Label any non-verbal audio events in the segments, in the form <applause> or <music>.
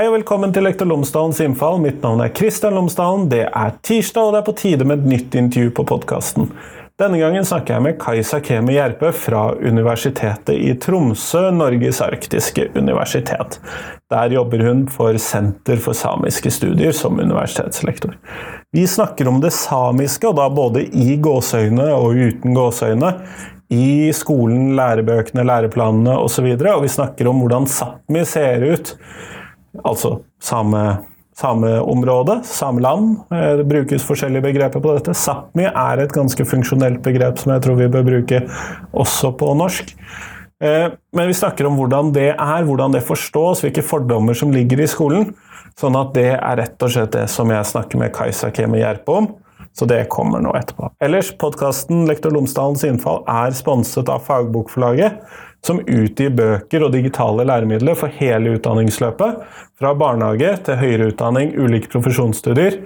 Hei og velkommen til Lektor Lomsdalens innfall. Mitt navn er Kristian Lomsdalen. Det er tirsdag, og det er på tide med et nytt intervju på podkasten. Denne gangen snakker jeg med Kajsa Kemi Gjerpe fra Universitetet i Tromsø, Norges arktiske universitet. Der jobber hun for Senter for samiske studier som universitetslektor. Vi snakker om det samiske, og da både i gåseøyne og uten gåseøyne i skolen, lærebøkene, læreplanene osv. Og, så og vi snakker om hvordan Sápmi ser ut altså same, sameområde, sameland. land, det brukes forskjellige begreper på dette. Sápmi er et ganske funksjonelt begrep som jeg tror vi bør bruke også på norsk. Eh, men vi snakker om hvordan det er, hvordan det forstås, hvilke fordommer som ligger i skolen. Sånn at det er rett og slett det som jeg snakker med Kajsa Kemi Gjerpe om. Så det kommer nå etterpå. Ellers, podkasten Lektor Lomsdalens innfall er sponset av Fagbokforlaget som utgir bøker og digitale læremidler for hele utdanningsløpet, fra barnehage til høyere utdanning, ulike profesjonsstudier.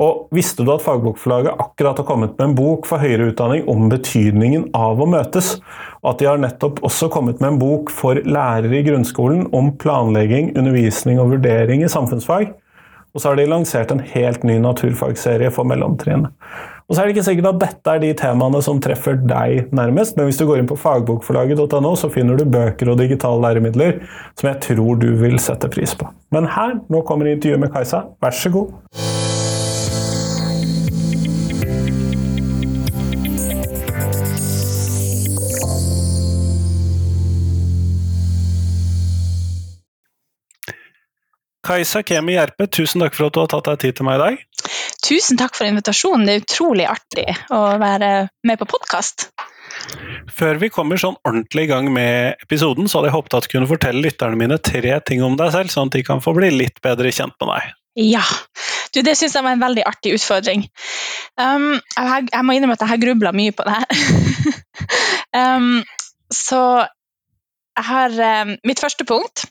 Og visste du at Fagbokforlaget akkurat har kommet med en bok for høyere utdanning om betydningen av å møtes? Og at de har nettopp også kommet med en bok for lærere i grunnskolen om planlegging, undervisning og vurdering i samfunnsfag? Og så har de lansert en helt ny naturfagserie for mellomtrinnet. Og så er det ikke sikkert at dette er de temaene som treffer deg nærmest, men hvis du går inn på fagbokforlaget.no, så finner du bøker og digitale læremidler som jeg tror du vil sette pris på. Men her, nå kommer intervjuet med Kajsa. Vær så god. Kajsa Kemi Gjerpe, tusen takk for at du har tatt deg tid til meg i dag. Tusen takk for invitasjonen. Det er utrolig artig å være med på podkast. Før vi kommer sånn ordentlig i gang med episoden, så hadde jeg håpet at du kunne fortelle lytterne mine tre ting om deg selv, sånn at de kan få bli litt bedre kjent med deg. Ja, du, det syns jeg var en veldig artig utfordring. Um, jeg, jeg, må innrømme at jeg har grubla mye på det her. <laughs> um, så jeg har um, Mitt første punkt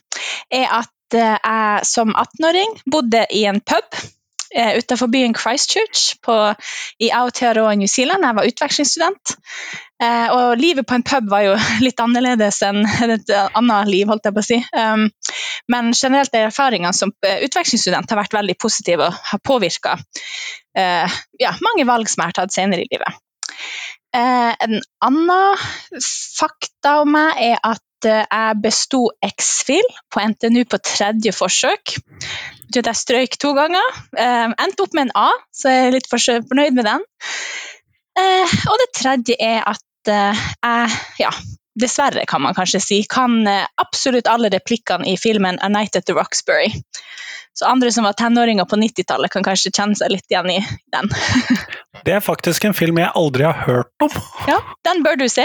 er at uh, jeg som 18-åring bodde i en pub eh, utenfor byen Christchurch på, i Aotearoa New Zealand. Jeg var utvekslingsstudent. Eh, og livet på en pub var jo <laughs> litt annerledes enn et annet liv, holdt jeg på å si. Um, men generelt er erfaringene som utvekslingsstudent har vært veldig positive og har påvirka eh, ja, mange valg som jeg har tatt senere i livet. Eh, en annen fakta om meg er at Eh, jeg besto X-FIL på NTNU på tredje forsøk. Jeg strøyk to ganger. Eh, endte opp med en A, så jeg er litt fornøyd med den. Eh, og det tredje er at jeg, ja, dessverre kan man kanskje si, kan absolutt alle replikkene i filmen 'A Night at the Roxbury'. Så andre som var tenåringer på 90-tallet, kan kanskje kjenne seg litt igjen i den. <laughs> det er faktisk en film jeg aldri har hørt om. Ja, den bør du se.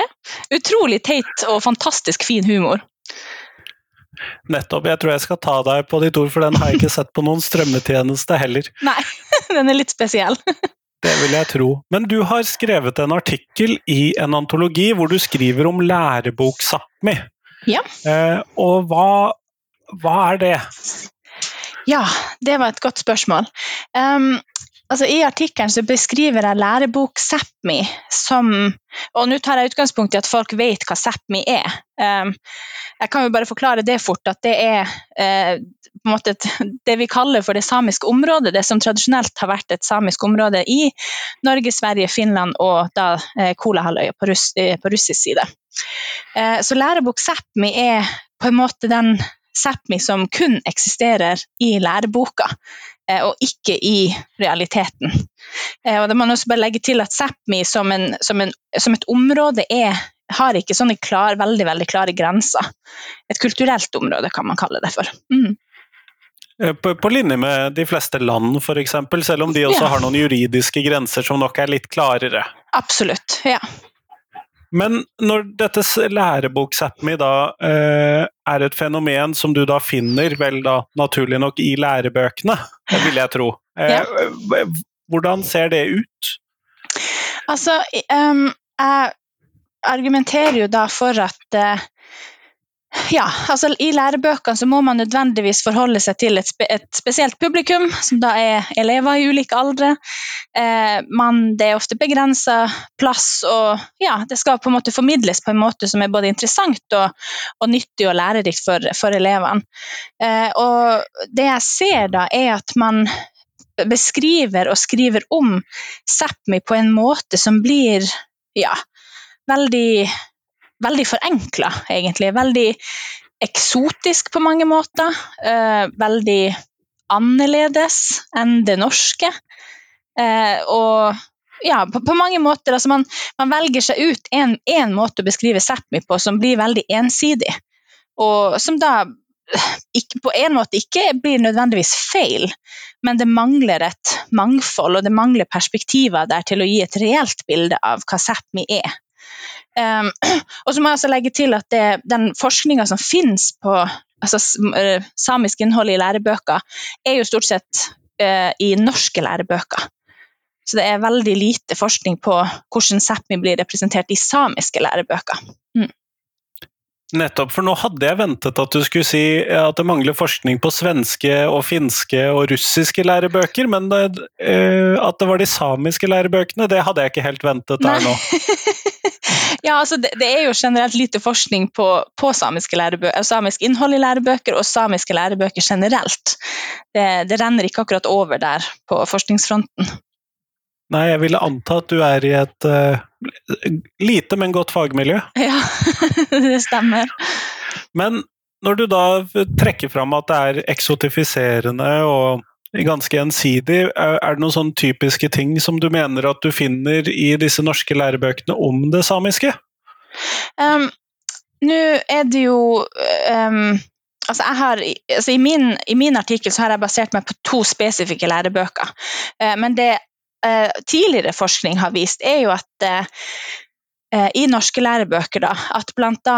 Utrolig teit og fantastisk fin humor. Nettopp. Jeg tror jeg skal ta deg på ditt ord, for den har jeg ikke <laughs> sett på noen strømmetjeneste heller. Nei, <laughs> den er litt spesiell. <laughs> Det vil jeg tro. Men du har skrevet en artikkel i en antologi hvor du skriver om lærebok Sápmi. Ja. Eh, og hva, hva er det? Ja, det var et godt spørsmål. Um, altså, I artikkelen så beskriver jeg lærebok Sápmi som Og nå tar jeg utgangspunkt i at folk vet hva Sápmi er. Um, jeg kan jo bare forklare det fort, at det er uh, på en måte det vi kaller for det samiske området. Det som tradisjonelt har vært et samisk område i Norge, Sverige, Finland og da uh, Kolahalvøya på, russ, uh, på russisk side. Så lærebok Sápmi er på en måte den Sápmi som kun eksisterer i læreboka, eh, og ikke i realiteten. Eh, og det må man også bare legge til at Sápmi som, som, som, et område er, har ikke sånne klar, veldig, veldig klare grenser. Et kulturelt område, kan man kalle det for. Mm. Eh, på, på, linje med de fleste land, f.eks., selv om de også ja. har noen juridiske grenser som nok er litt klarere. Absolutt, ja. Men når dette lærebok-Sápmi da eh, er et fenomen som du da finner, vel da naturlig nok i lærebøkene, vil jeg tro. Eh, ja. Hvordan ser det ut? Altså, um, jeg argumenterer jo da for at uh, ja, altså I lærebøkene så må man nødvendigvis forholde seg til et, spe, et spesielt publikum, som da er elever i ulike aldre. Eh, man, det er ofte begrensa plass, og ja, det skal på en måte formidles på en måte som er både interessant og, og nyttig og lærerikt for, for elevene. Eh, og det jeg ser da, er at man beskriver og skriver om Sápmi på en måte som blir ja, veldig veldig forenkla, egentlig. Veldig eksotisk på mange måter. Eh, veldig annerledes enn det norske. Eh, og ja, på, på, mange måter altså man, man, velger seg ut én måte å beskrive Sápmi på som blir veldig ensidig. Og som da ikke, på en måte ikke blir nødvendigvis feil, men det mangler et mangfold og det mangler perspektiver der til å gi et reelt bilde av hva Sápmi er. Um, <clears throat> og så må jeg også legge til at det, den forskninga som finnes på altså, eh, samisk innhold i lærebøker, er jo stort sett uh, i norske lærebøker. Så det er veldig lite forskning på hvordan Sápmi blir representert i samiske lærebøker. Mm. Nettopp, for nå hadde jeg ventet at du skulle si at det mangler forskning på svenske og finske og russiske lærebøker, men uh, at det var de samiske lærebøkene, det hadde jeg ikke helt ventet der nå. <laughs> ja, altså det, det, er jo generelt lite forskning på, på samisk innhold i lærebøker og samiske lærebøker generelt. Det, det renner ikke akkurat over der på forskningsfronten. Nei, jeg ville anta at du er i et uh, lite, men godt fagmiljø. Ja, <laughs> det stemmer. Men når du da trekker fram at det er eksotifiserende og ganske ensidig, er det noen sånne typiske ting som du mener at du finner i disse norske lærebøkene om det samiske? Um, Nå er det jo um Altså har, altså i, min, I min artikkel har jeg basert meg på to spesifikke lærebøker. Uh, men det eh, tidligere forskning har vist, er jo at eh, eh i norske lærebøker da, at bl.a.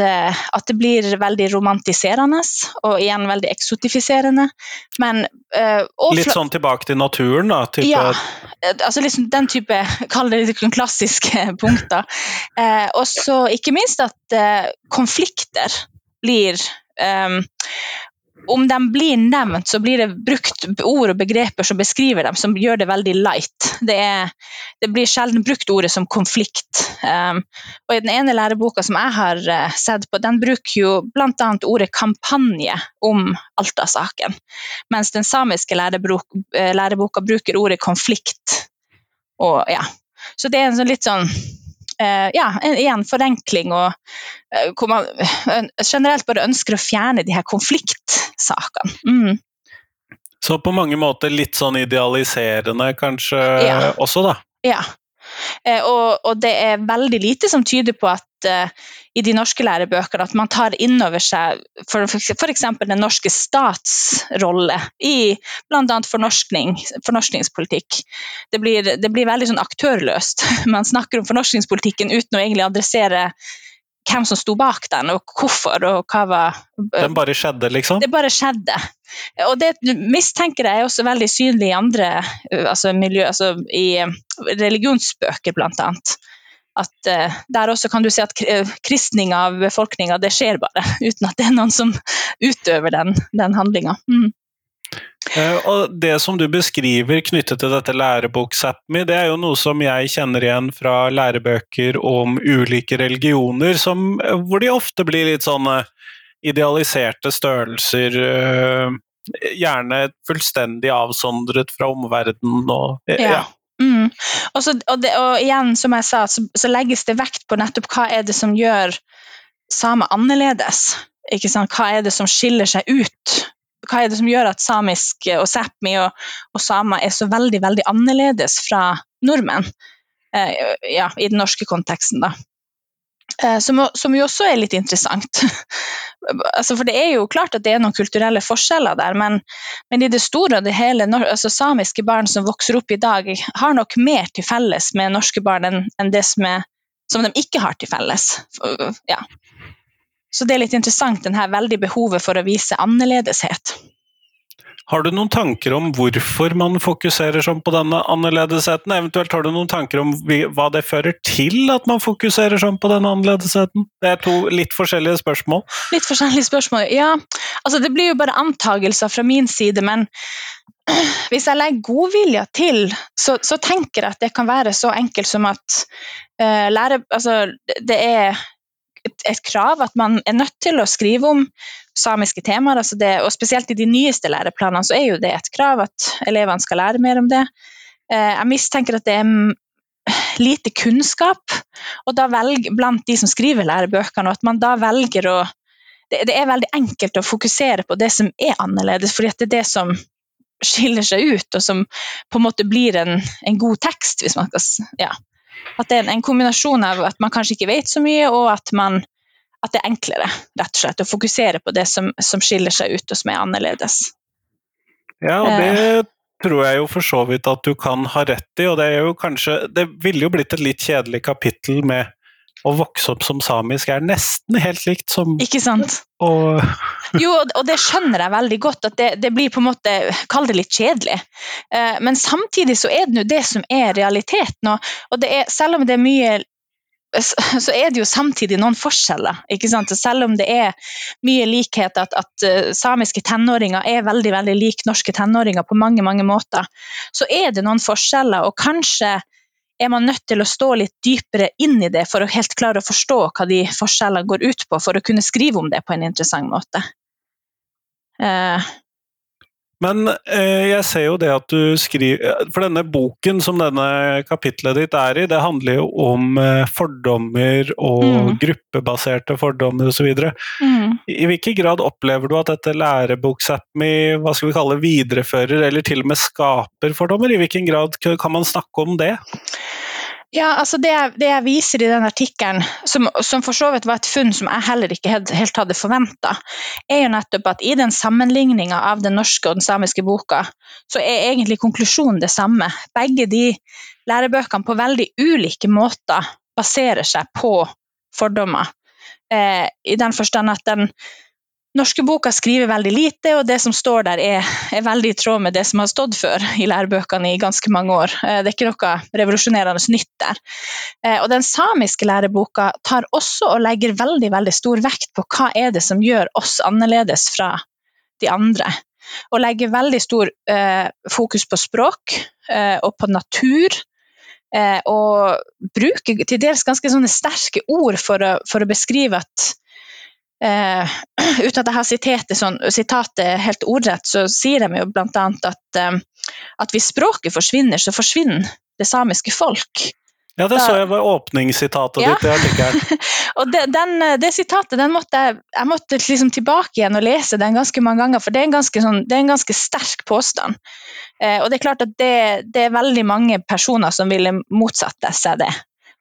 Eh, at det blir veldig romantiserende og igjen veldig eksotifiserende. Men, eh, Litt sånn tilbake til naturen, da? Type... Ja, eh, altså liksom den type <laughs> kall det litt klassiske <laughs> punkter. og så ikke minst at konflikter blir om de blir nevnt, så blir det brukt ord og begreper som beskriver dem, som gjør det veldig light. Det, er, det blir sjelden brukt ordet som konflikt. Um, og I den ene læreboka som jeg har uh, sett på, den bruker jo bl.a. ordet kampanje om Alta-saken. Mens den samiske lærebok, uh, læreboka bruker ordet konflikt. Og, ja. Så det er en sånn litt sånn ja, igjen forenkling, og uh, hvor man generelt bare ønsker å fjerne de her konfliktsakene. Mm. Så på mange måter litt sånn idealiserende kanskje ja. også, da? Ja. Uh, og, og, det er veldig lite som tyder på at i de norske lærebøkene at man tar inn over seg f.eks. den norske stats rolle i bl.a. Fornorskning, fornorskningspolitikk. Det blir, det blir veldig sånn aktørløst. <laughs> Man snakker om fornorskningspolitikken uten å egentlig adressere hvem som sto bak den, og hvorfor, og hva var Den bare skjedde, liksom? Det bare skjedde. Og det mistenker jeg er også veldig synlig i andre altså miljø, altså i religionsbøker, blant annet at uh, der også kan du si at eh, kristning av befolkninga, det skjer bare, <laughs> uten at det er noen som utøver den, den handlinga. Mm. Uh, og Det som du beskriver knyttet til dette lærebok-Sápmi, det er jo noe som jeg kjenner igjen fra lærebøker om ulike religioner, som, hvor de ofte blir litt sånne idealiserte størrelser. Gjerne fullstendig avsondret fra omverdenen. Og, ja. Mm. Og, så, og, det, og, igjen, som jeg sa, så, så, legges det vekt på nettopp hva er det som gjør samer annerledes. Hva er det som skiller seg ut? Hva er det som gjør at samisk og Sápmi og, og samer er så veldig, veldig annerledes fra nordmenn? Eh, ja, I den norske konteksten, da. Eh, som, som, jo også er litt interessant. <laughs> altså, for det er jo klart at det er noen kulturelle forskjeller der, men, men i det store og det hele, altså, samiske barn som vokser opp i dag, har nok mer til felles med norske barn enn, enn det som, er, som, de ikke har til felles. Ja. Så det er litt interessant, den her veldig behovet for å vise annerledeshet. Har du noen tanker om hvorfor man fokuserer sånn på denne annerledesheten? Eventuelt har du noen tanker om hva det fører til at man fokuserer sånn på denne annerledesheten? Det er to litt forskjellige spørsmål. Litt forskjellige spørsmål, ja. Altså, det blir jo bare antagelser fra min side, men <clears throat> hvis jeg legger godvilja til, så, så, tenker jeg at det kan være så enkelt som at uh, lære, altså, det er et, krav at man er nødt til å skrive om samiske temaer. Altså det, og spesielt i de nyeste læreplanene så er jo det et krav at elevene skal lære mer om det. Eh, jeg mistenker at det er lite kunnskap og da velger, blant de som skriver lærebøkene, og at man da velger å det, det, er veldig enkelt å fokusere på det som er annerledes, fordi det er det som skiller seg ut, og som på en måte blir en, en god tekst, hvis man skal ja. At det er en kombinasjon av at man kanskje ikke vet så mye, og at, man, at det er enklere rett og slett, å fokusere på det som, som, skiller seg ut og som er annerledes. Ja, og det eh. tror jeg jo for så vidt at du kan ha rett i, og det er jo kanskje Det ville jo blitt et litt kjedelig kapittel med å vokse opp som samisk er nesten helt likt som Ikke sant? Og... jo, og det skjønner jeg veldig godt, at det, det blir på en måte Kall det litt kjedelig. Eh, men samtidig så er det jo det som er realiteten. Og, og det er, selv om det er mye så er det jo samtidig noen forskjeller. ikke sant? selv om det er mye likhet, at, at uh, samiske tenåringer er veldig veldig lik norske tenåringer på mange mange måter, så er det noen forskjeller. Og kanskje er man nødt til å stå litt dypere inn i det for å helt klare å forstå hva de forskjellene går ut på, for å kunne skrive om det på en interessant måte. Uh, men eh, jeg ser jo det at du skriver For denne boken som denne kapitlet ditt er i, det handler jo om eh, fordommer og mm. gruppebaserte fordommer osv. Mm. I hvilken grad opplever du at dette læreboksappmi hva skal vi kalle viderefører, eller til og med skaper fordommer? I hvilken grad kan man snakke om det? Ja, altså det, det, jeg viser i den artikkelen, som, som, for så vidt var et funn som jeg heller ikke helt, hadde forventa, er jo nettopp at i den sammenligninga av den norske og den samiske boka, så er egentlig konklusjonen det samme. Begge de lærebøkene på veldig ulike måter baserer seg på fordommer. Eh, I den forstand at den norske boka skriver veldig lite, og det som står der er, er, veldig i tråd med det som har stått før i lærebøkene i ganske mange år. Eh, det er ikke noe revolusjonerende nytt der. Eh, og den samiske læreboka tar også og legger veldig, veldig stor vekt på hva er det som gjør oss annerledes fra de andre. Og legger veldig stor eh, fokus på språk eh, og på natur. Eh, og bruker til dels ganske sterke ord for å, for å beskrive at Uh, <clears throat> uten at jeg har sitatet, sånn, sitatet helt ordrett, så sier de jo bl.a. At, um, at hvis språket forsvinner, så forsvinner det samiske folk. Ja, det da, så jeg var åpningssitatet ja. ditt i artikkelen. <laughs> og det, den, det, sitatet den måtte jeg, jeg måtte liksom tilbake igjen og lese den ganske mange ganger, for det er en ganske, sånn, det er en ganske sterk påstand. Uh, og det er klart at det, det, er veldig mange personer som ville motsatt seg det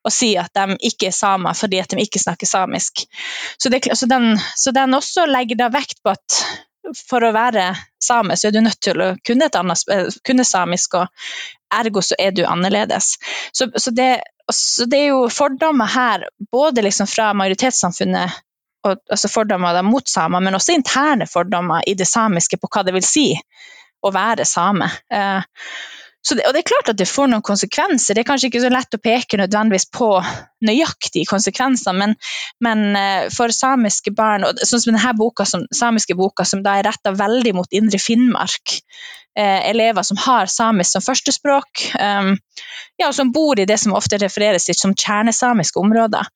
og si at de ikke er samer fordi at de ikke snakker samisk. Så, det, så, den, så den, også legger da vekt på at for å være same, så er du nødt til å kunne, annet, kunne samisk, og ergo så er du annerledes. Så, så, det, det, er jo fordommer her, både liksom fra majoritetssamfunnet og, altså fordommer mot samer, men også interne fordommer i det samiske på hva det vil si å være same. Eh, det, og det er klart at det får noen konsekvenser. Det er kanskje ikke så lett å peke nødvendigvis på nøyaktige konsekvenser, men, men uh, for samiske barn, og sånn som denne boka, som, samiske boka, som da er retta veldig mot Indre Finnmark, eh, elever som har samisk som førstespråk, um, ja, og som bor i det som ofte refereres til som kjernesamiske områder.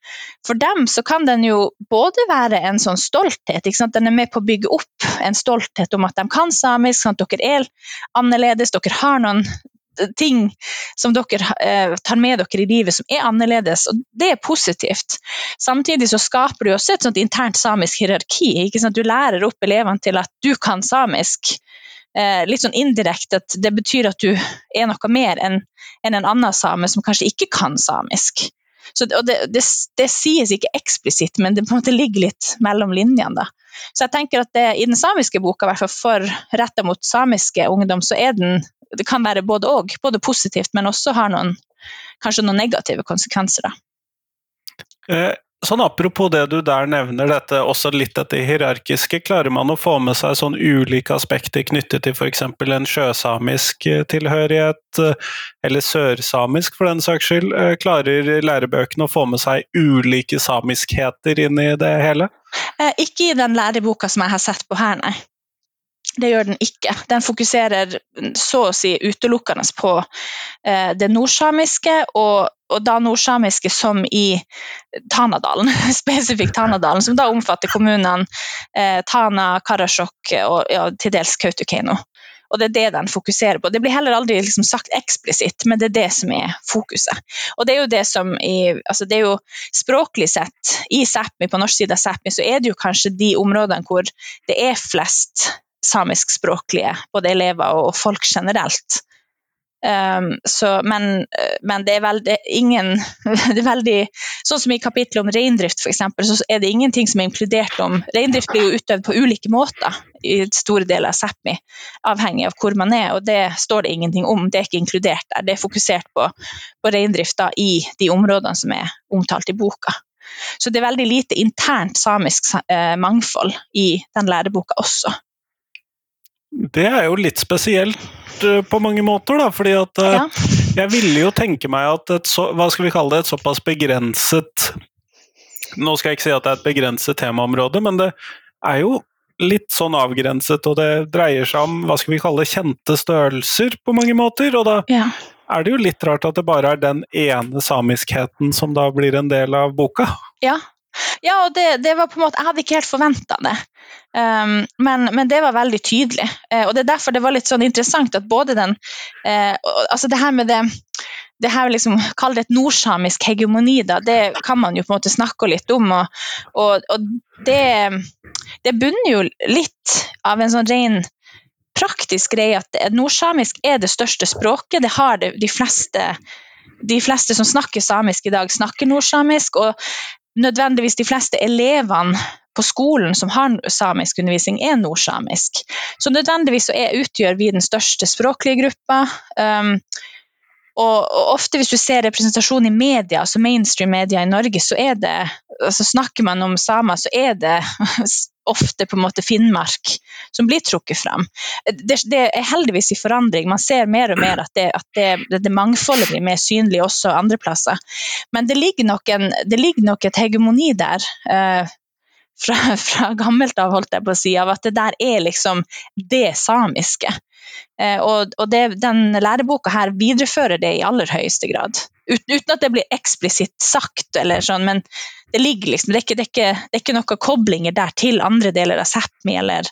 For dem så kan den jo både være en sånn stolthet, den er med på å bygge opp en stolthet om at de kan samisk, at dere er annerledes, dere har noen ting som dere eh, tar med dere i livet som er annerledes, og det er positivt. Samtidig så skaper du også et sånt internt samisk hierarki. ikke sant? Du lærer opp elevene til at du kan samisk. Eh, litt sånn indirekte at det betyr at du er noe mer enn en, en annen same som kanskje ikke kan samisk. Så, og det, det, det, sies ikke eksplisitt, men det på en måte ligger litt mellom linjene. da. Så jeg tenker at det, I den samiske boka, i hvert fall for retta mot samiske ungdom, så er den det kan være både og. Både positivt, men også har noen, kanskje noen negative konsekvenser. Da. Eh, sånn apropos det du der nevner, dette, også litt dette hierarkiske, klarer man å få med seg sånn ulike aspekter knyttet til f.eks. en sjøsamisk eh, tilhørighet, eh, eller sørsamisk for den saks skyld? Eh, klarer lærebøkene å få med seg ulike samiskheter inn i det hele? Ikke i den læreboka som jeg har sett på her, nei. Det gjør den ikke. Den fokuserer så å si utelukkende på eh, det nordsamiske, og, og, da nordsamiske som i Tanadalen, <laughs> spesifikt Tanadalen, som da omfatter kommunene eh, Tana, Karasjok og ja, til dels Kautokeino. Og det er det den fokuserer på. Det blir heller aldri liksom sagt eksplisitt, men det er det som er fokuset. Og det er jo det som i, altså det er jo Språklig sett, i Sápmi, på norsk side av Sápmi, så er det jo kanskje de områdene hvor det er flest samiskspråklige, både elever og folk generelt. Um, så, men, men, det er veldig ingen <laughs> det er veldig, Sånn som i kapittelet om reindrift, f.eks., så er det ingenting som er inkludert om Reindrift blir jo utøvd på ulike måter i store deler av Sápmi, avhengig av hvor man er, og det står det ingenting om. Det er ikke inkludert der. Det er fokusert på, på reindrift i de områdene som er omtalt i boka. Så det er veldig lite internt samisk eh, mangfold i den læreboka også. Det er jo litt spesielt uh, på mange måter, da. Fordi at uh, ja. jeg ville jo tenke meg at et så, hva skal vi kalle det, et såpass begrenset Nå skal jeg ikke si at det er et begrenset temaområde, men det er jo litt sånn avgrenset, og det dreier seg om hva skal vi kalle kjente størrelser på mange måter. Og da ja. er det jo litt rart at det bare er den ene samiskheten som da blir en del av boka. Ja, ja, og det, det, var på en måte Jeg hadde ikke helt forventa det. Um, men, men, det var veldig tydelig. Uh, og det er derfor det var litt sånn interessant at både den uh, Altså det her med det det her liksom, Kall det et nordsamisk hegemoni, da, det kan man jo på en måte snakke litt om. Og, og, og det, det bunner jo litt av en sånn ren praktisk greie at nordsamisk er det største språket. Det har det, de fleste de fleste som snakker samisk i dag, snakker nordsamisk. Og nødvendigvis de fleste elevene på skolen som har samisk undervisning, er nordsamisk. Så nødvendigvis så er, utgjør vi den største språklige gruppa. Um, og, ofte hvis du ser representasjon i media, altså mainstream media i Norge, så det altså Snakker man om samer, så er det ofte på en måte Finnmark som blir trukket fram. Det, det er heldigvis i forandring. Man ser mer og mer at det, at det, det mangfoldet blir mer synlig også andre plasser. Men det ligger nok, en, ligger nok et hegemoni der. Uh, fra, fra, gammelt av, holdt jeg på å si, av at det der er liksom det samiske. Eh, og, og det, den læreboka her viderefører det i aller høyeste grad. Ut, uten at det blir eksplisitt sagt, eller sånn, men det ligger liksom, det er, ikke, ikke, ikke noen koblinger der til andre deler av Sápmi eller,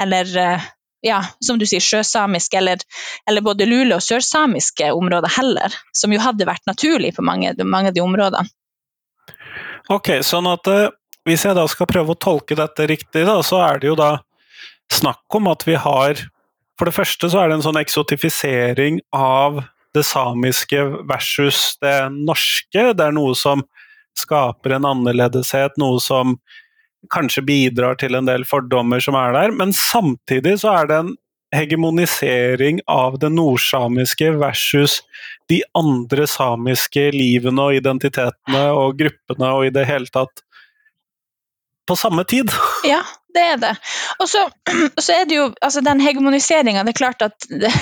eller eh, ja, som du sier, sjøsamisk eller, eller både lule- og sørsamiske områder heller, som jo hadde vært naturlig på mange, mange av de områdene. Ok, sånn at uh, hvis jeg da skal prøve å tolke dette riktig, da, så er det jo da snakk om at vi har For det første så er det en sånn eksotifisering av det samiske versus det norske. Det er noe som skaper en annerledeshet, noe som kanskje bidrar til en del fordommer som er der, men samtidig så er det en hegemonisering av det nordsamiske versus de andre samiske livene og identitetene og gruppene og i det hele tatt på samme tid. <laughs> Ja, det er det. Og så, <clears throat> er det jo altså den hegemoniseringa, det er klart at <laughs> det,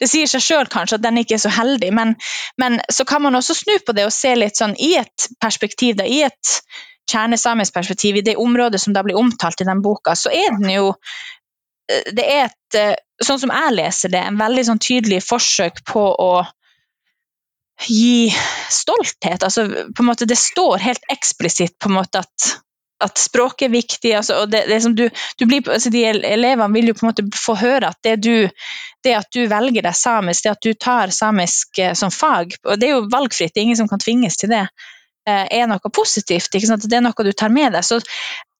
det sier seg sjøl kanskje at den ikke er så heldig, men, men, så kan man også snu på det og se litt sånn i et perspektiv, da, i et kjernesamisk perspektiv, i det området som da blir omtalt i den boka, så er den jo eh, Det er et, eh, sånn som jeg leser det, en veldig sånn tydelig forsøk på å gi stolthet. Altså, på en måte, det står helt eksplisitt på en måte at at språket er viktig. Altså, og det, det du, du blir, altså, de elevene vil jo på en måte få høre at det, du, det at du velger deg samisk, det at du tar samisk eh, som fag, og det er jo valgfritt, det er ingen som kan tvinges til det, eh, er noe positivt. Det er noe du tar med deg. Så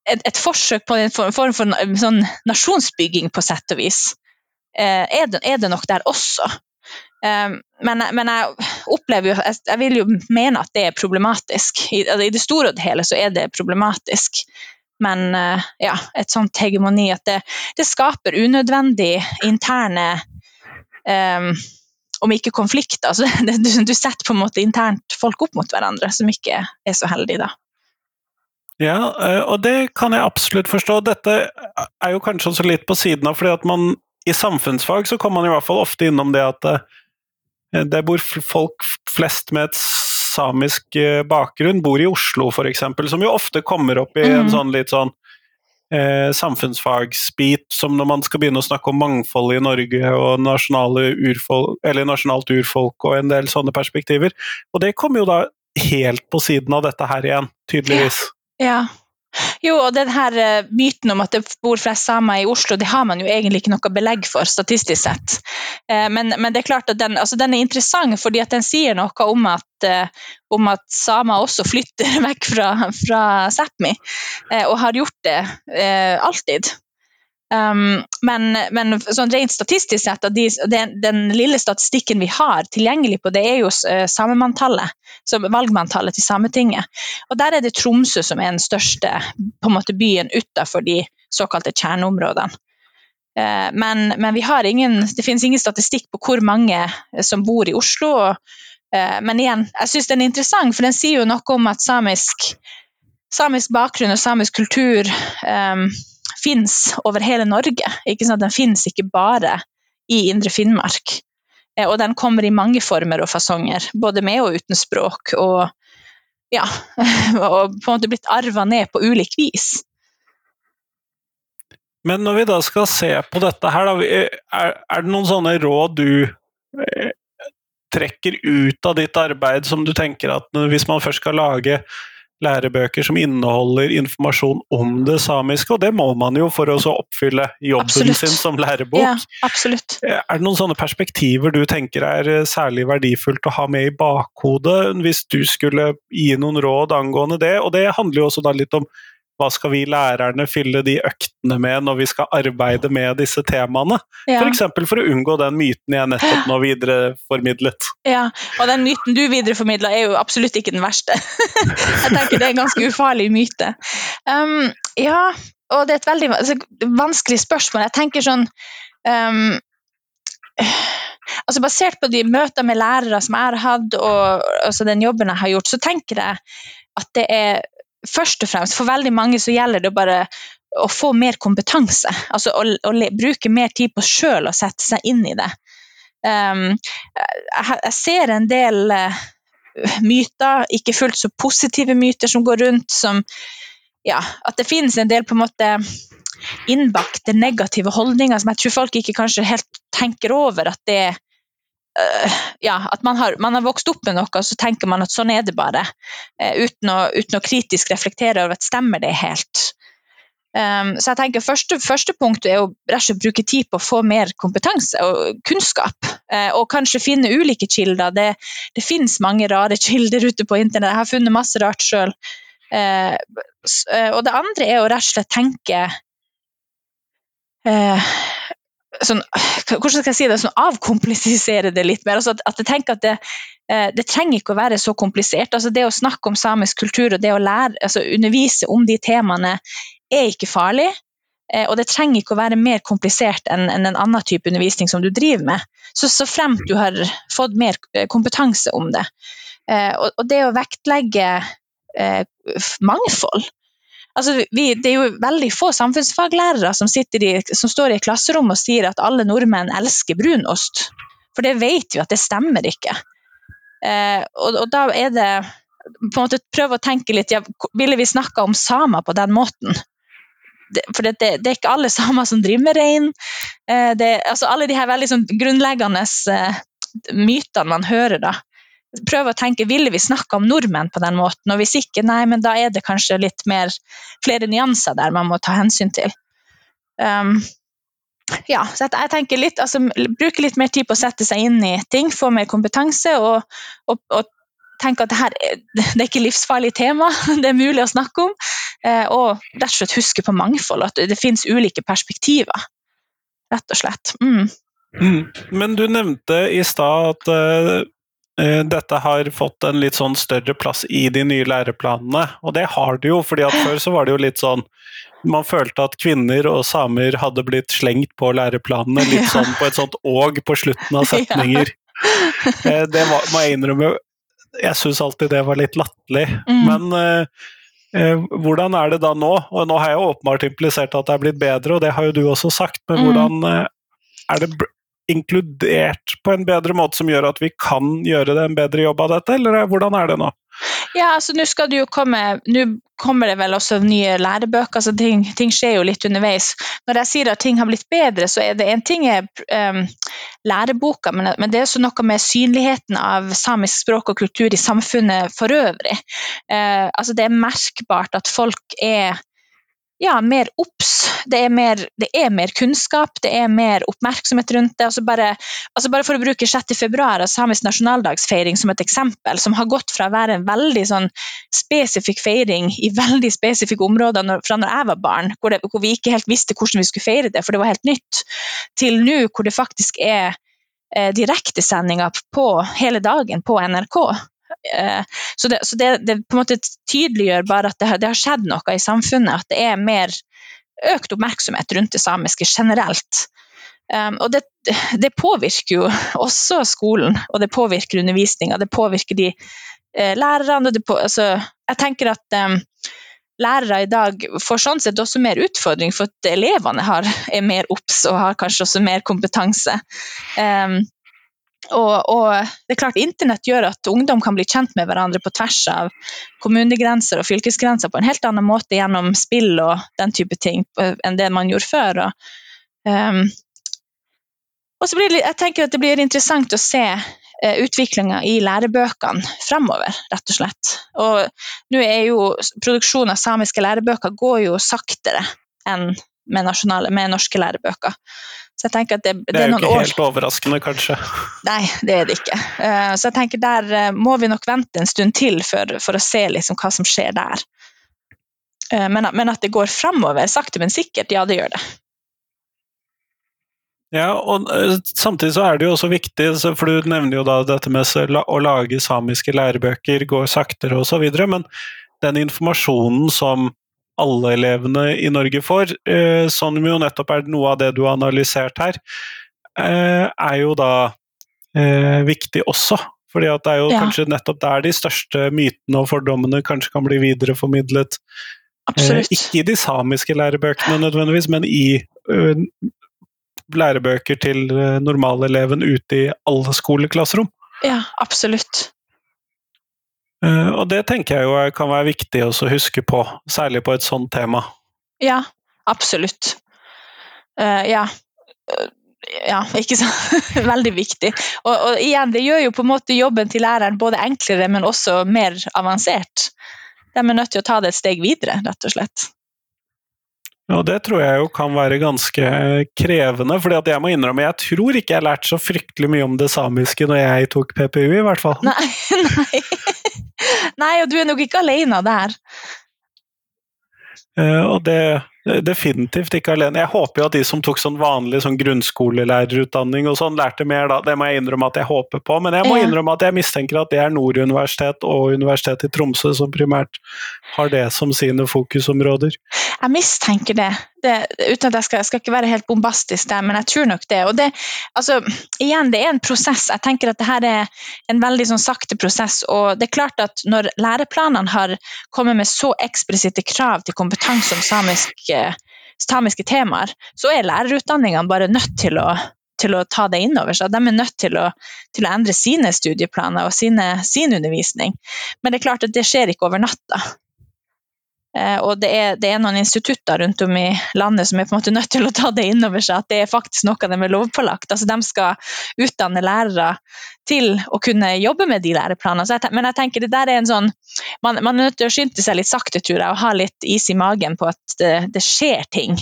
et, et forsøk på en form for, for sånn nasjonsbygging, på sett og vis, eh, er, det, er det nok der også. Um, men, men, jeg opplever jo jeg, vil jo mene at det er problematisk. Altså, I, det store og det hele så er det problematisk. Men uh, ja, et sånt hegemoni at det, det skaper unødvendig interne um, Om ikke konflikter, altså <laughs> det, du, du, setter på en måte internt folk opp mot hverandre, som ikke er så heldige, da. Ja, eh, og det kan jeg absolutt forstå. Dette er jo kanskje også litt på siden av, fordi at man i samfunnsfag så kommer man i hvert fall ofte innom det at eh, det bor folk flest med et samisk eh, bakgrunn, bor i Oslo f.eks., som jo ofte kommer opp i en Mhm. sånn litt sånn eh, samfunnsfagsbit, som når man skal begynne å snakke om mangfold i Norge og urfolk, eller nasjonalt urfolk og en del sånne perspektiver. Og det kommer jo da helt på siden av dette her igjen, tydeligvis. Ja, Ja. Jo, og den her eh, myten om at det bor flest samer i Oslo, det har man jo egentlig ikke noe belegg for, statistisk sett. Eh, men, men det er klart at den, altså den er interessant fordi at den sier noe om at, eh, om at samer også flytter <laughs> vekk fra, fra Sápmi, og har gjort det alltid. Um, men, men sånn rent statistisk sett, de, den, den lille statistikken vi har tilgjengelig på, det er jo uh, samemanntallet, valgmanntallet til Sametinget. Og der er det Tromsø som er den største måte, byen utenfor de såkalte kjerneområdene. Uh, men, men ingen, det finnes ingen statistikk på hvor mange som bor i Oslo. Men igjen, jeg syns den er interessant, for den sier jo noe om at samisk, samisk bakgrunn og samisk kultur um, finnes over hele Norge. Den finnes ikke bare i Indre Finnmark. Eh, og den kommer i mange former og fasonger, både med og uten språk. Og ja, <laughs> og på en måte blitt arva ned på ulik vis. Men når vi da skal se på dette her, er, er det noen sånne råd du eh, trekker ut av ditt arbeid som du tenker at hvis man først skal lage lærebøker som inneholder informasjon om det samiske, og det må man jo for å oppfylle jobben Absolutt. sin som lærebok. Ja, absolutt. Er det noen sånne perspektiver du tenker er eh, særlig verdifullt å ha med i bakhodet hvis du skulle gi noen råd angående det? Og det handler jo også da litt om hva skal vi lærerne fylle de øktene med når vi skal arbeide med disse temaene? Ja. F.eks. For, for å unngå den myten jeg nettopp nå videreformidlet. Ja, og den myten du videreformidla er jo absolutt ikke den verste. <laughs> jeg tenker det er en ganske ufarlig myte. Um, ja, og det er et veldig altså, vanskelig spørsmål. Jeg tenker sånn um, altså Basert på de møter med lærere som jeg har hatt, og altså den jobben jeg har gjort, så tenker jeg at det er først og fremst For veldig mange så gjelder det bare å få mer kompetanse. Altså å, å le, bruke mer tid på sjøl å sette seg inn i det. Um, jeg, jeg ser en del uh, myter, ikke fullt så positive myter som går rundt, som ja, at det finnes en del på en måte innbakte negative holdninger som jeg tror folk ikke kanskje helt tenker over at det uh, ja, at man har, man har, vokst opp med noe, og så tenker man at sånn er det bare. Uh, uten, å, uten, å, kritisk reflektere over at stemmer det helt. Um, så jeg tenker første, første punkt er å rett og bruke tid på å få mer kompetanse og kunnskap. Uh, og kanskje finne ulike kilder. Det, det finnes mange rare <laughs> kilder ute på internett. Jeg har funnet masse rart sjøl. og det andre er å rett og slett tenke sånn, hvordan skal jeg si det, sånn avkomplisere det litt mer. Altså at, at jeg tenker at det, det, trenger ikke å være så komplisert. Altså det å snakke om samisk kultur og det å lære, altså undervise om de temaene er ikke farlig. Og det trenger ikke å være mer komplisert enn en, en annen type undervisning som du driver med. Så, så fremt du har fått mer kompetanse om det. Og, og det å vektlegge mangfold Altså, vi, det er jo veldig få samfunnsfaglærere som, i, som, står i et klasserom og sier at alle nordmenn elsker brunost. For det vet vi at det stemmer ikke. Eh, og, og, da er det på en måte prøve å tenke litt ja, Ville vi snakka om samer på den måten? Det, for det, det, det, er ikke alle <laughs> samer som driver med rein. Eh, altså alle de her veldig sånn grunnleggende eh, mytene man hører da prøve å tenke ville vi snakka om nordmenn på den måten, og hvis ikke, nei, men da er det kanskje litt mer flere nyanser der man må ta hensyn til. Um, ja, så jeg tenker litt, altså bruke litt mer tid på å sette seg inn i ting, få mer kompetanse og, og, og tenke at det her det er ikke livsfarlig tema, <laughs> det er mulig å snakke om. Og rett og slett huske på mangfold, at det finnes ulike perspektiver. Rett og slett. Mm. Mm. Men du nevnte i stad at uh, dette har fått en litt sånn større plass i de nye læreplanene, og det har det jo, fordi at før så var det jo litt sånn man følte at kvinner og samer hadde blitt slengt på læreplanene, litt ja. sånn på et sånt åg på slutten av <laughs> setninger. Ja. det var, må jeg innrømme, jeg syns alltid det var litt latterlig. Mm. Men uh, Eh, hvordan er det da nå? Og nå har jeg åpenbart implisert at det er blitt bedre, og det har jo du også sagt, men Mm. hvordan eh, er det inkludert på en bedre måte som gjør at vi kan gjøre det en bedre jobb av dette, eller er- hvordan er det nå? Ja, altså nå skal det jo komme Nå kommer det vel også nye lærebøker, så ting, ting skjer jo litt underveis. Når jeg sier at ting har blitt bedre, så er det en ting er um, læreboka, men, men det er også noe med synligheten av samisk språk og kultur i samfunnet for øvrig. Uh, altså det er merkbart at folk er ja, mer obs. Det, det er mer kunnskap, det er mer oppmerksomhet rundt det. Altså bare, altså bare for å bruke 6. februar, altså samisk nasjonaldagsfeiring som et eksempel, som har gått fra å være en veldig sånn spesifikk feiring i veldig spesifikke områder når, fra når jeg var barn, hvor, det, hvor vi ikke helt visste hvordan vi skulle feire det, for det var helt nytt, til nå hvor det faktisk er eh, direktesendinger på hele dagen på NRK. Eh, så det, så det, det på en måte tydeliggjør bare at det, har- det har skjedd noe i samfunnet, at det er mer økt oppmerksomhet rundt det samiske generelt. Um, og det, det påvirker jo også skolen, og det påvirker undervisninga. Det påvirker de eh, lærerne. På, altså, jeg tenker at um, lærere i dag får sånn sett også mer utfordring, for at elevene har, er mer obs og har kanskje også mer kompetanse. Um, og, og det er klart Internett gjør at ungdom kan bli kjent med hverandre på tvers av kommunegrenser og fylkesgrenser på en helt annen måte gjennom spill og den type ting eh, enn det man gjorde før. Og, um, og så blir det, jeg tenker at det blir interessant å se uh, utviklinga i lærebøkene fremover, rett og slett. Og nå er jo produksjonen av samiske lærebøker går jo saktere enn med, med norske lærebøker. Så jeg tenker at det, det, Det er jo ikke helt overraskende, kanskje. <laughs> Nei, det er det ikke. Eh, Så jeg tenker der eh, må vi nok vente en stund til for, for å se liksom hva som skjer der. Eh, Men, at- men at det går framover, sakte, men sikkert, ja, det gjør det. Ja, og samtidig så er det jo også viktig, for du nevner jo da dette med å lage samiske lærebøker går saktere videre, men den informasjonen som alle elevene i Norge får, eh, som jo nettopp er noe av det du har analysert her, eh, er jo da eh, viktig også. Fordi at det er jo Ja. kanskje nettopp der de største mytene og fordommene kanskje kan bli videreformidlet. Absolutt. ikke i de samiske lærebøkene nødvendigvis, men i lærebøker til normaleleven ute i alle skoleklasserom. Ja, absolutt. Eh, og det tenker jeg jo kan være viktig å huske på, særlig på et sånt tema. Ja, absolutt. Eh, ja. Eh, ja, ikke sant. <laughs> Veldig viktig. Og, og igjen, det gjør jo på en måte jobben til læreren både enklere, men også mer avansert. De er nødt til å ta det et steg videre, rett og slett. Og det tror jeg jo kan være ganske krevende, for at jeg må innrømme, jeg tror ikke jeg lærte så fryktelig mye om det samiske når jeg tok PPU, i hvert fall. Nei, <laughs> nei. nei, og du er nok ikke alene der. Eh, og det definitivt ikke alene. Jeg håper jo at de som tok sånn vanlig sånn grunnskolelærerutdanning og sånn, lærte mer da. Det må jeg innrømme at jeg håper på. Men jeg må innrømme at jeg mistenker at det er Nord universitet og Universitetet i Tromsø som primært har det som sine fokusområder. Jeg mistenker det, det uten at jeg skal, skal ikke være helt bombastisk der, men jeg tror nok det. Og det, altså, igjen, det er en prosess. Jeg tenker at det her er en veldig sånn sakte prosess. Og det er klart at når læreplanene har kommet med så eksplisitte krav til kompetanse om samiske, samiske temaer, så er lærerutdanningene bare nødt til å til å ta det inn over seg. De er nødt til å, til å endre sine studieplaner og sine, sin undervisning. Men det er klart at det skjer ikke over natta. Eh, og det er, det er noen institutter rundt om i landet som er på en måte nødt til å ta det inn over seg, at det er faktisk noe de er lovpålagt. Altså, de skal utdanne lærere til å kunne jobbe med de læreplanene. Jeg, men jeg tenker det der er en sånn man, man er nødt til å skynde seg litt sakte, tror jeg, og ha litt is i magen på at det, det skjer ting.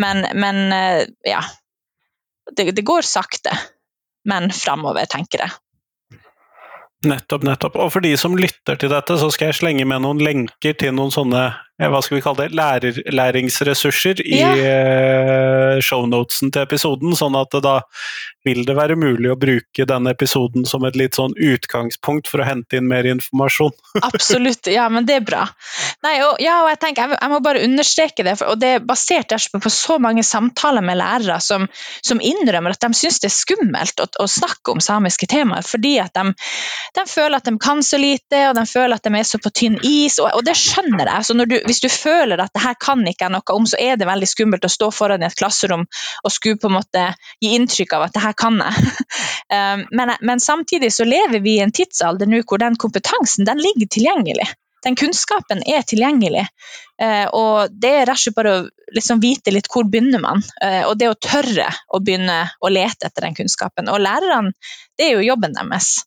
Men, men eh, ja. Det, det går sakte, men framover, tenker jeg. Nettopp, nettopp. Og for de som lytter til dette, så skal jeg slenge med noen lenker til noen sånne hva skal vi kalle det, lærer, læringsressurser i Ja. eh, shownotesen til episoden, sånn at da vil det være mulig å bruke denne episoden som et litt sånn utgangspunkt for å hente inn mer informasjon. <laughs> Absolutt, ja, men det er bra. Nei, og, ja, og jeg tenker, jeg, må bare understreke det, for, og det er basert på så mange samtaler med lærere som, som innrømmer at de syns det er skummelt å, å, snakke om samiske temaer, fordi at de, de, føler at de kan så lite, og de føler at de er så på tynn is, og, og det skjønner jeg. Så når du, hvis du føler at det her kan ikke jeg noe om, så er det veldig skummelt å stå foran i et klasserom og skulle på en måte gi inntrykk av at det her kan jeg. Um, <laughs> men, men, samtidig så lever vi i en tidsalder nå hvor den kompetansen den ligger tilgjengelig. Den kunnskapen er tilgjengelig. Uh, og det er rett og slett bare å liksom vite litt hvor begynner man. Uh, og det å tørre å begynne å lete etter den kunnskapen. Og lærerne, det er jo jobben deres.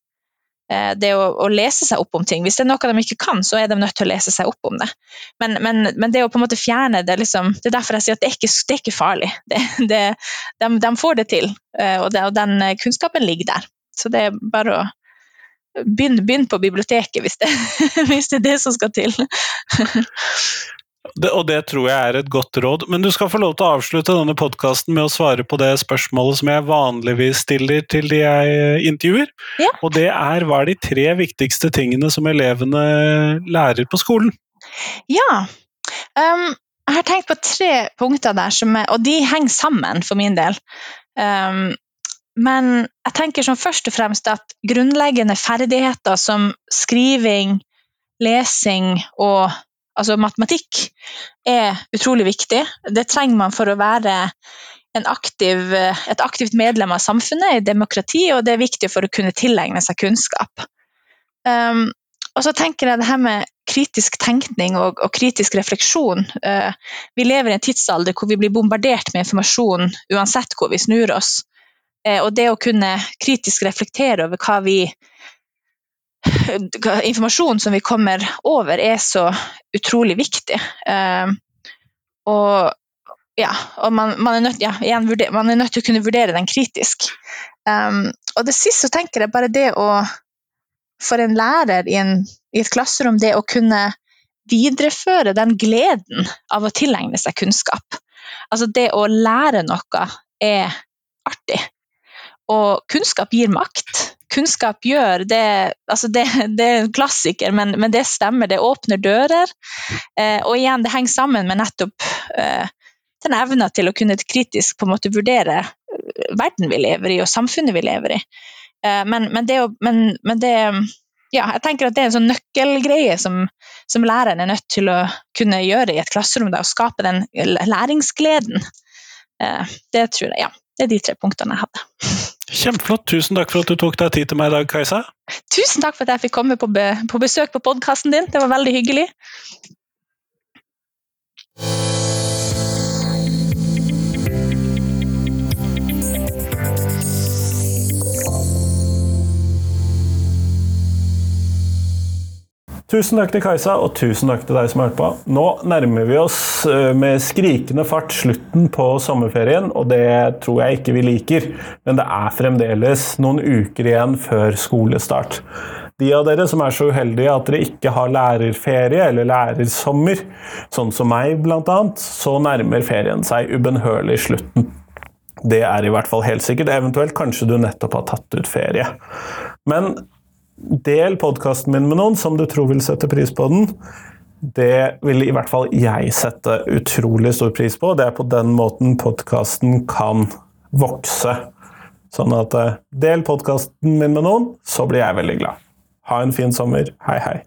Eh, det å, å, lese seg opp om ting. Hvis det er noe de ikke kan, så er de nødt til å lese seg opp om det. Men, men, men det å på en måte fjerne det liksom, Det er derfor jeg sier at det er ikke, det er ikke farlig. <laughs> Det, det, de, de, får det til, eh, og, det, og, den eh, kunnskapen ligger der. Så det er bare å begynne, begynne på biblioteket hvis <laughs> hvis det er det som skal til. <laughs> Det, og det tror jeg er et godt råd. Men du skal få lov til å avslutte denne podkasten med å svare på det spørsmålet som jeg vanligvis stiller til de jeg intervjuer. Ja. Og det er hva er de tre viktigste tingene som elevene lærer på skolen? Ja, um, jeg har tenkt på tre punkter der, er, og de henger sammen for min del. Um, men jeg tenker som først og fremst at grunnleggende ferdigheter som skriving, lesing og altså matematikk, er utrolig viktig. Det trenger man for å være aktiv, et aktivt medlem av samfunnet, i demokrati, og det er viktig for å kunne tilegne seg kunnskap. Um, og så tenker jeg det her med kritisk tenkning og, og kritisk refleksjon. Uh, vi lever i en tidsalder hvor vi blir bombardert med informasjon uansett hvor vi snur oss. Uh, og det å kunne kritisk reflektere over hva vi informasjonen som vi kommer over, er så utrolig viktig. Uh, og ja, og man, man, er nødt, ja, igjen, man, er nødt, til å kunne vurdere den kritisk. Um, og det siste så tenker jeg bare det å For en lærer i, en, i et klasserom, det å kunne videreføre den gleden av å tilegne seg kunnskap. Altså det å lære noe er artig. Og kunnskap gir makt kunnskap gjør, det, altså det, det er en klassiker, men, men, det stemmer. Det åpner dører. Eh, og igjen, det henger sammen med nettopp eh, den evna til å kunne kritisk på en måte vurdere eh, verden vi lever i, og samfunnet vi lever i. Eh, men, men, det, men, men det ja, jeg tenker at det er en sånn nøkkelgreie som, som læreren er nødt til å kunne gjøre i et klasserom. Da, å skape den læringsgleden. Eh, det tror jeg, ja. Det er de tre punktene jeg hadde. Kjempeflott. Tusen takk for at du tok deg tid til meg i dag, Kajsa. Tusen takk for at jeg fikk komme på, be på besøk på podkasten din. Det var veldig hyggelig. Tusen takk til Kajsa, og tusen takk til deg som har hørt på. Nå nærmer vi oss eh, med skrikende fart slutten på sommerferien, og det tror jeg ikke vi liker. Men det er fremdeles noen uker igjen før skolestart. De av dere som er så uheldige at dere ikke har lærerferie eller lærersommer, sånn som meg bl.a., så nærmer ferien seg ubønnhørlig slutten. Det er i hvert fall helt sikkert. Eventuelt kanskje du nettopp har tatt ut ferie. Men Del podkasten min med noen som du tror vil sette pris på den. Det vil i hvert fall jeg sette utrolig stor pris på. Det er på den måten podkasten kan vokse. Sånn at eh, del podkasten min med noen, så blir jeg veldig glad. Ha en fin sommer. Hei, hei.